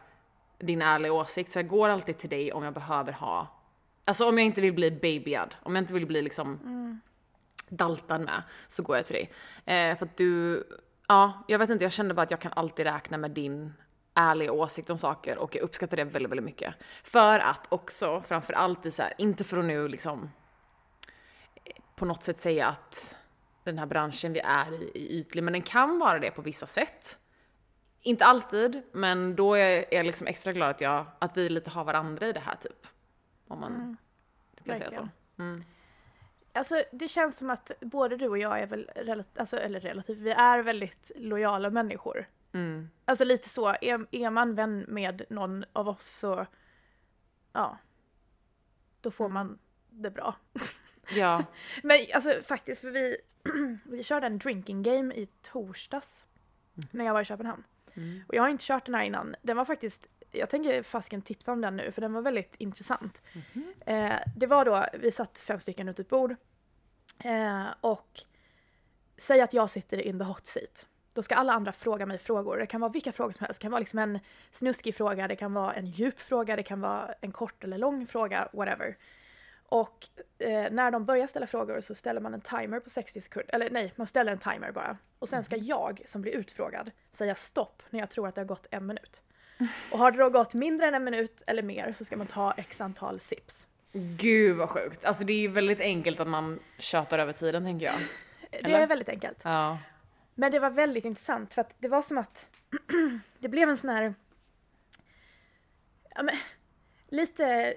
[SPEAKER 2] din ärliga åsikt, så jag går alltid till dig om jag behöver ha, alltså om jag inte vill bli babyad, om jag inte vill bli liksom daltad med, så går jag till dig. Eh, för att du, ja, jag vet inte, jag kände bara att jag kan alltid räkna med din ärliga åsikt om saker och jag uppskattar det väldigt, väldigt mycket. För att också, framför allt i så här, inte för att nu liksom på något sätt säga att den här branschen vi är i är ytlig, men den kan vara det på vissa sätt. Inte alltid, men då är jag liksom extra glad att, jag, att vi lite har varandra i det här typ. Om man ska säga så.
[SPEAKER 1] verkligen.
[SPEAKER 2] Mm.
[SPEAKER 1] Alltså det känns som att både du och jag är väl relativt, alltså, eller relativt, vi är väldigt lojala människor.
[SPEAKER 2] Mm.
[SPEAKER 1] Alltså lite så, är, är man vän med någon av oss så, ja, då får man det bra.
[SPEAKER 2] Ja. <laughs>
[SPEAKER 1] Men alltså faktiskt, för vi, <clears throat> vi körde en drinking game i torsdags när jag var i Köpenhamn.
[SPEAKER 2] Mm.
[SPEAKER 1] Och jag har inte kört den här innan. Den var faktiskt, jag tänker fasken tipsa om den nu för den var väldigt intressant. Eh, det var då, vi satt fem stycken runt ett bord eh, och säg att jag sitter in the hot seat. Då ska alla andra fråga mig frågor. Det kan vara vilka frågor som helst. Det kan vara liksom en snuskig fråga, det kan vara en djup fråga, det kan vara en kort eller lång fråga, whatever. Och eh, när de börjar ställa frågor så ställer man en timer på 60 sekunder. Eller nej, man ställer en timer bara. Och sen ska jag som blir utfrågad säga stopp när jag tror att det har gått en minut. Och har det då gått mindre än en minut eller mer så ska man ta x antal sips.
[SPEAKER 2] Gud vad sjukt. Alltså det är ju väldigt enkelt att man tjatar över tiden tänker jag.
[SPEAKER 1] Det
[SPEAKER 2] Eller?
[SPEAKER 1] är väldigt enkelt.
[SPEAKER 2] Ja.
[SPEAKER 1] Men det var väldigt intressant för att det var som att <clears throat> det blev en sån här... Ja, men, lite...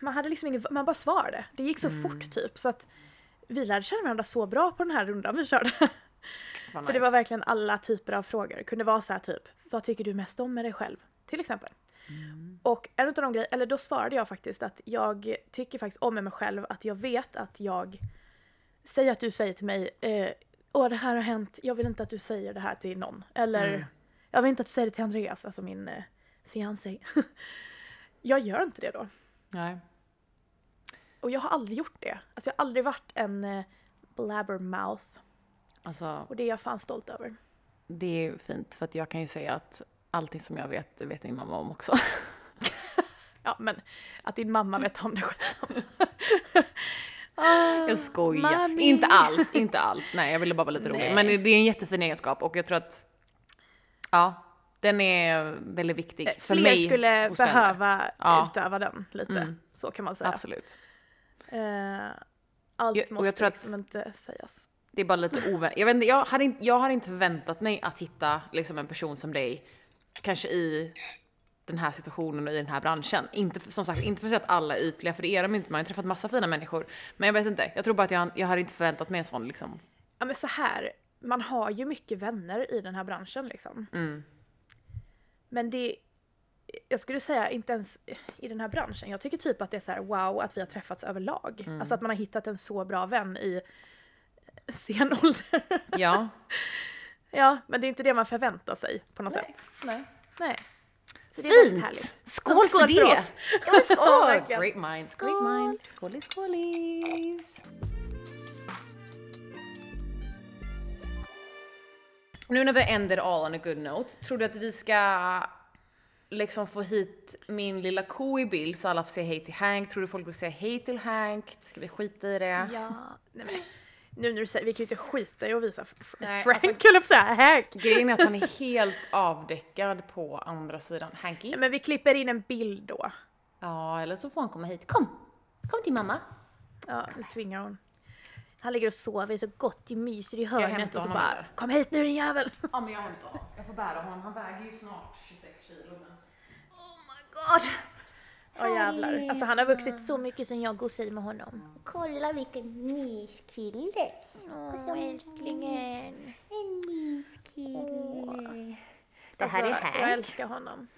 [SPEAKER 1] Man hade liksom ingen... Man bara svarade. Det gick så
[SPEAKER 2] Mm.
[SPEAKER 1] fort typ så att vi lärde känna varandra så bra på den här rundan vi körde.
[SPEAKER 2] Vad
[SPEAKER 1] För det var
[SPEAKER 2] nice.
[SPEAKER 1] verkligen alla typer av frågor. Det kunde vara så här typ, vad tycker du mest om med dig själv? Till exempel. Och en av de grejerna, eller då svarade jag faktiskt att jag tycker faktiskt om med mig själv att jag vet att jag Säg att du säger till mig eh, Åh det här har hänt, jag vill inte att du säger det här till någon. Eller
[SPEAKER 2] Mm.
[SPEAKER 1] jag vill inte att du säger det till Andreas, alltså min eh, fiancé. <laughs> jag gör inte det då.
[SPEAKER 2] Nej.
[SPEAKER 1] Och jag har aldrig gjort det. Alltså jag har aldrig varit en eh, blabbermouth.
[SPEAKER 2] Alltså
[SPEAKER 1] Och det är jag fan stolt över.
[SPEAKER 2] det är fint för att jag kan ju säga att allting som jag vet, det vet min mamma om också. <laughs>
[SPEAKER 1] Ja men att din mamma vet om det skitsamma. <laughs>
[SPEAKER 2] Jag skojar.
[SPEAKER 1] Mami.
[SPEAKER 2] Inte allt, inte allt. Nej, jag ville bara vara lite rolig. Men det är en jättefin egenskap och jag tror att, ja, den är väldigt viktig för
[SPEAKER 1] Eh, Fler
[SPEAKER 2] mig.
[SPEAKER 1] skulle
[SPEAKER 2] hos vänner.
[SPEAKER 1] behöva
[SPEAKER 2] Ja.
[SPEAKER 1] utöva den lite.
[SPEAKER 2] Mm.
[SPEAKER 1] Så kan man säga.
[SPEAKER 2] Absolut.
[SPEAKER 1] Eh, allt
[SPEAKER 2] Jag-
[SPEAKER 1] måste
[SPEAKER 2] jag tror att-
[SPEAKER 1] liksom inte sägas.
[SPEAKER 2] Det är bara lite oväntat. Jag, vet inte, jag, hade inte, jag hade inte förväntat mig att hitta liksom en person som dig, kanske i den här situationen och i den här branschen. Inte för, som sagt, inte för att säga att alla är ytliga, för det är de inte. Man har ju träffat massa fina människor. Men jag vet inte, jag tror bara att jag, jag hade inte förväntat mig en sån liksom.
[SPEAKER 1] Ja men så här, man har ju mycket vänner i den här branschen liksom.
[SPEAKER 2] Mm.
[SPEAKER 1] Men det, jag skulle säga inte ens i den här branschen. Jag tycker typ att det är så här wow att vi har träffats överlag.
[SPEAKER 2] Mm.
[SPEAKER 1] Alltså att man har hittat en så bra vän i <laughs> sen ålder.
[SPEAKER 2] Ja. <laughs>
[SPEAKER 1] ja, men det är inte det man förväntar sig på något sätt.
[SPEAKER 2] Nej.
[SPEAKER 1] Nej. Så det
[SPEAKER 2] Fint!
[SPEAKER 1] härligt.
[SPEAKER 2] Skål, för
[SPEAKER 1] Skål
[SPEAKER 2] det!
[SPEAKER 1] för oss.
[SPEAKER 2] Ja, skål!
[SPEAKER 1] verkligen.
[SPEAKER 2] great minds, great
[SPEAKER 1] Skål.
[SPEAKER 2] minds. Skålis, skålis! Nu när vi ändar all on a good note, tror du att vi ska liksom få hit min lilla ko i bild så alla får säga hej till Hank? Tror du folk vill säga hej till Hank? Ska vi skita i det?
[SPEAKER 1] Ja, nej men, nu när du säger, vi kan ju inte skita i att visa
[SPEAKER 2] Nej,
[SPEAKER 1] Frank,
[SPEAKER 2] alltså-
[SPEAKER 1] jag på att säga, Hank.
[SPEAKER 2] Grejen är att han är <laughs> helt avdäckad på andra sidan. Hanky?
[SPEAKER 1] Men vi klipper in en bild då.
[SPEAKER 2] Ja, eller så får han komma hit. Kom! Kom till mamma.
[SPEAKER 1] Ja, nu tvingar hon. Han ligger och sover så gott i mys i hörnet och så bara
[SPEAKER 2] eller?
[SPEAKER 1] Kom hit nu din jävel! <laughs>
[SPEAKER 2] Ja, men jag hämtar honom. Jag får bära honom. Han väger ju snart 26 kilo. Men...
[SPEAKER 1] God. Åh jävlar. Alltså han har vuxit så mycket sen jag gosade med honom.
[SPEAKER 3] Kolla vilken myskille.
[SPEAKER 1] Åh älsklingen.
[SPEAKER 3] En myskille.
[SPEAKER 2] Det här är
[SPEAKER 1] alltså,
[SPEAKER 2] Hank.
[SPEAKER 1] Jag älskar honom.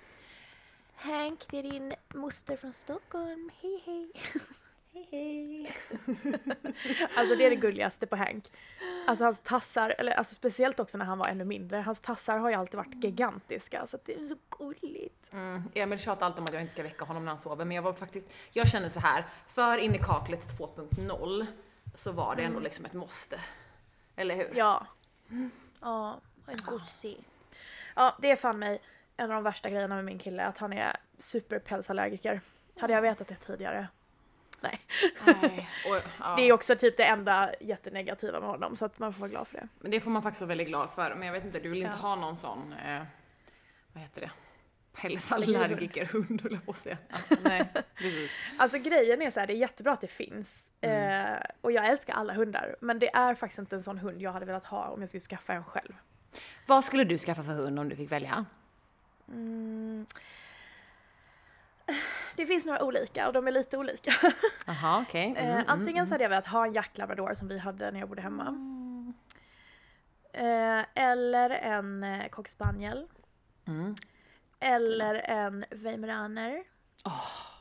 [SPEAKER 1] Hank, det är din moster från Stockholm. Hej hej. <laughs>
[SPEAKER 3] Hej, hej. <laughs>
[SPEAKER 1] Alltså det är det gulligaste på Hank. Alltså hans tassar, eller alltså speciellt också när han var ännu mindre, hans tassar har ju alltid varit gigantiska så det är så gulligt.
[SPEAKER 2] Mm, Emil tjatar alltid om att jag inte ska väcka honom när han sover, men jag var faktiskt, jag känner så här, för in i kaklet 2.0 så var det ändå liksom ett måste. Eller hur?
[SPEAKER 1] Ja. Ja, en gosig. Ja, det är fan mig en av de värsta grejerna med min kille, att han är superpälsallergiker. Hade jag vetat det tidigare. Nej.
[SPEAKER 2] Nej. <laughs> Och, ja.
[SPEAKER 1] Det är också typ det enda jättenegativa med honom så att man får vara glad för det.
[SPEAKER 2] Men det får man faktiskt vara väldigt glad för. Men jag vet inte, du vill inte
[SPEAKER 1] Ja.
[SPEAKER 2] ha någon sån, eh, vad heter det? Pälsallergikerhund höll jag på att säga. Ja, nej, <laughs> precis.
[SPEAKER 1] Alltså grejen är så här, det är jättebra att det finns. Eh, och jag älskar alla hundar. Men det är faktiskt inte en sån hund jag hade velat ha om jag skulle skaffa en själv.
[SPEAKER 2] Vad skulle du skaffa för hund om du fick välja?
[SPEAKER 1] Mm. Det finns några olika och de är lite olika.
[SPEAKER 2] Jaha, okej. Mm,
[SPEAKER 1] Eh,
[SPEAKER 2] mm,
[SPEAKER 1] antingen så hade jag velat ha en jacklabrador som vi hade när jag bodde hemma. Eh, eller en eh, cockspaniel.
[SPEAKER 2] Mm.
[SPEAKER 1] Eller en weimaraner.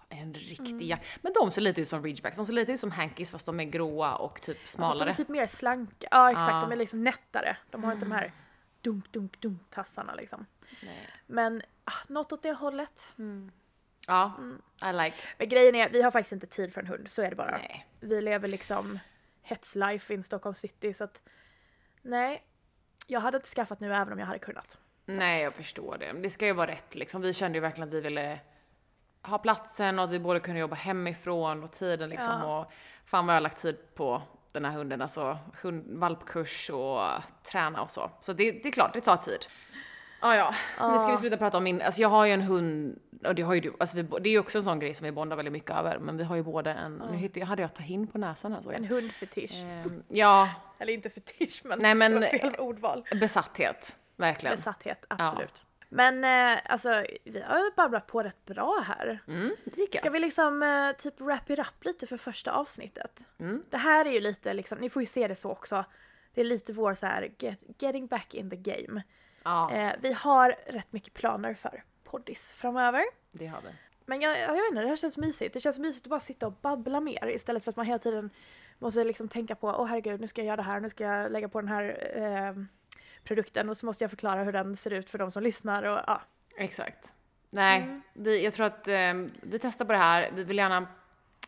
[SPEAKER 2] En riktig jack. Men de ser lite ut som ridgebacks, de ser lite ut som hankies fast de är gråa och typ
[SPEAKER 1] Fast de
[SPEAKER 2] smalare.
[SPEAKER 1] är typ mer slanka. Ja exakt,
[SPEAKER 2] Ja.
[SPEAKER 1] de är liksom nättare. De har inte de här dunk dunk dunk tassarna liksom.
[SPEAKER 2] Nej.
[SPEAKER 1] Men ah, något åt det hållet.
[SPEAKER 2] Ja,
[SPEAKER 1] Mm.
[SPEAKER 2] I like.
[SPEAKER 1] Men grejen är, vi har faktiskt inte tid för en hund, så är det bara.
[SPEAKER 2] Nej.
[SPEAKER 1] Vi lever liksom hetslife in Stockholm city så att nej. Jag hade inte skaffat nu även om jag hade kunnat.
[SPEAKER 2] Nej, jag förstår det. Det ska ju vara rätt liksom. Vi kände ju verkligen att vi ville ha platsen och att vi både kunde jobba hemifrån och tiden liksom.
[SPEAKER 1] Ja.
[SPEAKER 2] Och fan vad jag har lagt tid på den här hunden, alltså hund, valpkurs och träna och så. Så det, det är klart, det tar tid. Ah, ja, nu ska vi
[SPEAKER 1] Ja.
[SPEAKER 2] sluta prata om min, alltså jag har ju en hund, och det har ju du, alltså vi, det är ju också en sån grej som vi bondar väldigt mycket över, men vi har ju både en, nu hittade jag, hade jag tahin på näsan här så
[SPEAKER 1] En
[SPEAKER 2] jag.
[SPEAKER 1] hundfetisch.
[SPEAKER 2] Ehm, ja, <laughs>
[SPEAKER 1] Eller inte fetisch men,
[SPEAKER 2] Nej, men-
[SPEAKER 1] det var fel ordval.
[SPEAKER 2] besatthet, verkligen.
[SPEAKER 1] Besatthet, absolut. Men eh, alltså vi har ju babblat på rätt bra här.
[SPEAKER 2] Mm,
[SPEAKER 1] Ska vi liksom eh, typ wrap it up lite för första avsnittet?
[SPEAKER 2] Mm.
[SPEAKER 1] Det här är ju lite liksom, ni får ju se det så också. Det är lite vår så här get, getting back in the game.
[SPEAKER 2] Ja,
[SPEAKER 1] Eh, vi har rätt mycket planer för poddis framöver.
[SPEAKER 2] det har vi.
[SPEAKER 1] Men jag, jag vet inte, det här känns mysigt. Det känns mysigt att bara sitta och babbla mer istället för att man hela tiden måste liksom tänka på åh herregud, nu ska jag göra det här, nu ska jag lägga på den här eh, produkten och så måste jag förklara hur den ser ut för de som lyssnar och ja.
[SPEAKER 2] Exakt. Nej,
[SPEAKER 1] Mm.
[SPEAKER 2] vi, jag tror att eh, vi testar på det här. Vi vill gärna,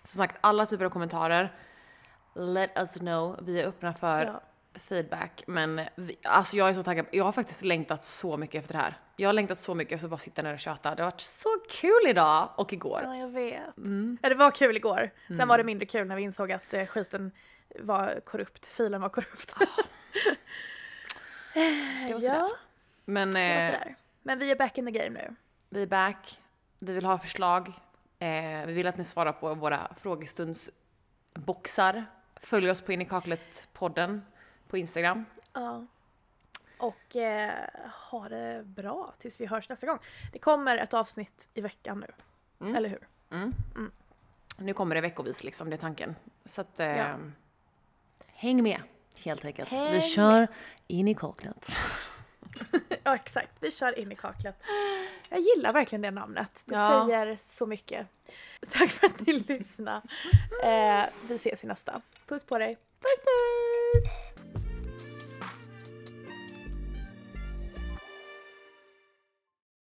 [SPEAKER 2] som sagt, alla typer av kommentarer. Let us know. Vi är öppna för
[SPEAKER 1] ja.
[SPEAKER 2] Feedback. Men vi, alltså jag är så taggad. Jag har faktiskt längtat så mycket efter det här. Jag har längtat så mycket efter att bara sitta ner och köta. Det har varit så kul idag och igår.
[SPEAKER 1] Ja, jag vet.
[SPEAKER 2] Mm.
[SPEAKER 1] Ja, det var kul igår. Sen var det mindre kul när vi insåg att eh, skiten var korrupt, filen var korrupt. <laughs>
[SPEAKER 2] Det var sådär.
[SPEAKER 1] ja,
[SPEAKER 2] Men
[SPEAKER 1] det var
[SPEAKER 2] eh,
[SPEAKER 1] sådär. Men vi är back in the game nu.
[SPEAKER 2] vi är back. Vi vill ha förslag. Eh, vi vill att ni svarar på våra frågestundsboxar. Följ oss på In i kaklet-podden på Instagram.
[SPEAKER 1] Ja. Och eh, ha det bra tills vi hörs nästa gång. Det kommer ett avsnitt i veckan nu.
[SPEAKER 2] Mm.
[SPEAKER 1] Eller hur?
[SPEAKER 2] Nu kommer det veckovis liksom, det är tanken. Så att, eh,
[SPEAKER 1] Ja.
[SPEAKER 2] häng med helt enkelt.
[SPEAKER 1] Häng
[SPEAKER 2] vi kör in i kaklet. <laughs>
[SPEAKER 1] Ja exakt, vi kör in i kaklet. Jag gillar verkligen det namnet. Det
[SPEAKER 2] Ja.
[SPEAKER 1] säger så mycket. Tack för att ni lyssnade. Eh, vi ses i nästa. Puss på dig.
[SPEAKER 2] Puss puss!